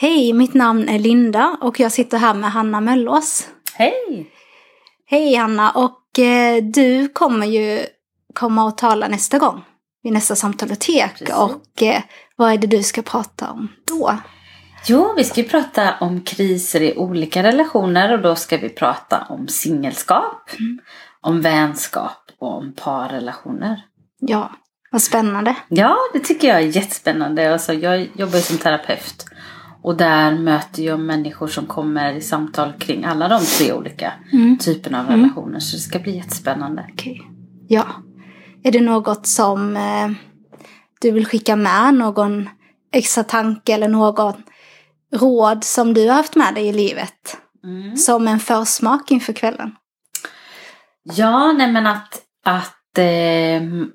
Hej, mitt namn är Linda och jag sitter här med Hanna Möllås. Hej! Hej Hanna, och eh, du kommer ju komma och tala nästa gång vid nästa samtalotek. Precis. Och eh, vad är det du ska prata om då? Jo, vi ska ju prata om kriser i olika relationer och då ska vi prata om singelskap, om vänskap och om parrelationer. Ja, vad spännande. Ja, det tycker jag är jättespännande. Alltså, jag jobbar ju som terapeut och där möter jag människor som kommer i samtal kring alla de tre olika Mm. typerna av Mm. relationer. Så det ska bli jättespännande. Okej. Ja. Är det något som eh, du vill skicka med? Någon extra tanke eller någon råd som du har haft med dig i livet? Mm. Som en försmak inför kvällen? Ja, nej men att, att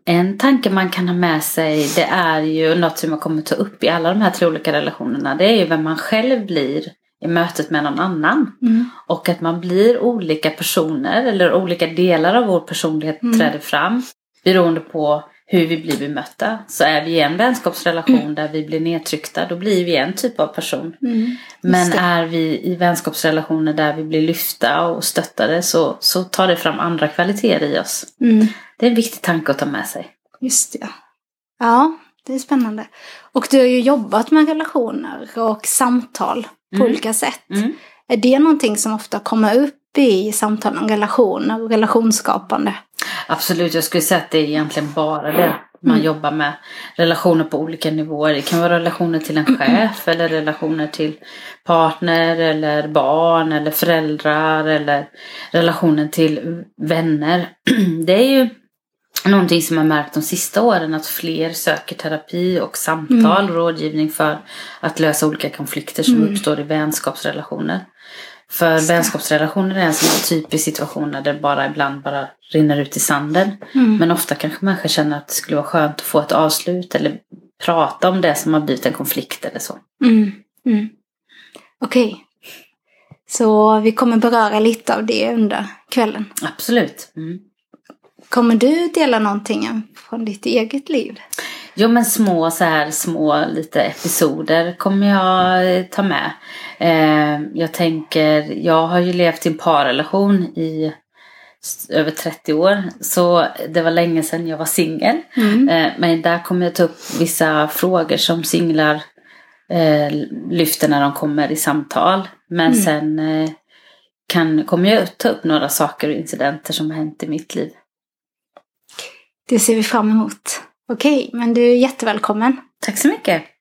en tanke man kan ha med sig det är ju något som jag kommer ta upp i alla de här tre olika relationerna. Det är ju vem man själv blir i mötet med någon annan. Mm. Och att man blir olika personer eller olika delar av vår personlighet Mm. träder fram. Beroende på hur vi blir bemötta. Så är vi i en vänskapsrelation där vi blir nedtryckta då blir vi en typ av person. Mm. Men är vi i vänskapsrelationer där vi blir lyfta och stöttade så, så tar det fram andra kvaliteter i oss. Mm. Det är en viktig tanke att ta med sig. Just det. Ja, det är spännande. Och du har ju jobbat med relationer och samtal på Mm. olika sätt. Mm. Är det någonting som ofta kommer upp i samtal om relationer och relationsskapande? Absolut, jag skulle säga att det är egentligen bara det. Man Mm. jobbar med relationer på olika nivåer. Det kan vara relationer till en chef eller relationer till partner eller barn eller föräldrar eller relationen till vänner. Det är ju någonting som jag märkt de sista åren att fler söker terapi och samtal och rådgivning för att lösa olika konflikter som Mm. uppstår i vänskapsrelationer. För det. vänskapsrelationer är en sån typisk situation där det bara ibland bara rinner ut i sanden. Mm. Men ofta kanske människor känner att det skulle vara skönt att få ett avslut eller prata om det som har blivit en konflikt eller så. Mm. Mm. Okej. Så vi kommer beröra lite av det under kvällen. Absolut. Mm. Kommer du dela någonting från ditt eget liv? Jo men små så här små lite episoder kommer jag eh, ta med. Eh, jag tänker, jag har ju levt i en parrelation i över 30 år. Så det var länge sedan jag var singel. Mm. Eh, Men där kommer jag ta upp vissa frågor som singlar eh, lyfter när de kommer i samtal. Men Mm. sen eh, kan, kommer jag ta upp några saker och incidenter som har hänt i mitt liv. Det ser vi fram emot. Okej, men du är jättevälkommen. Tack så mycket!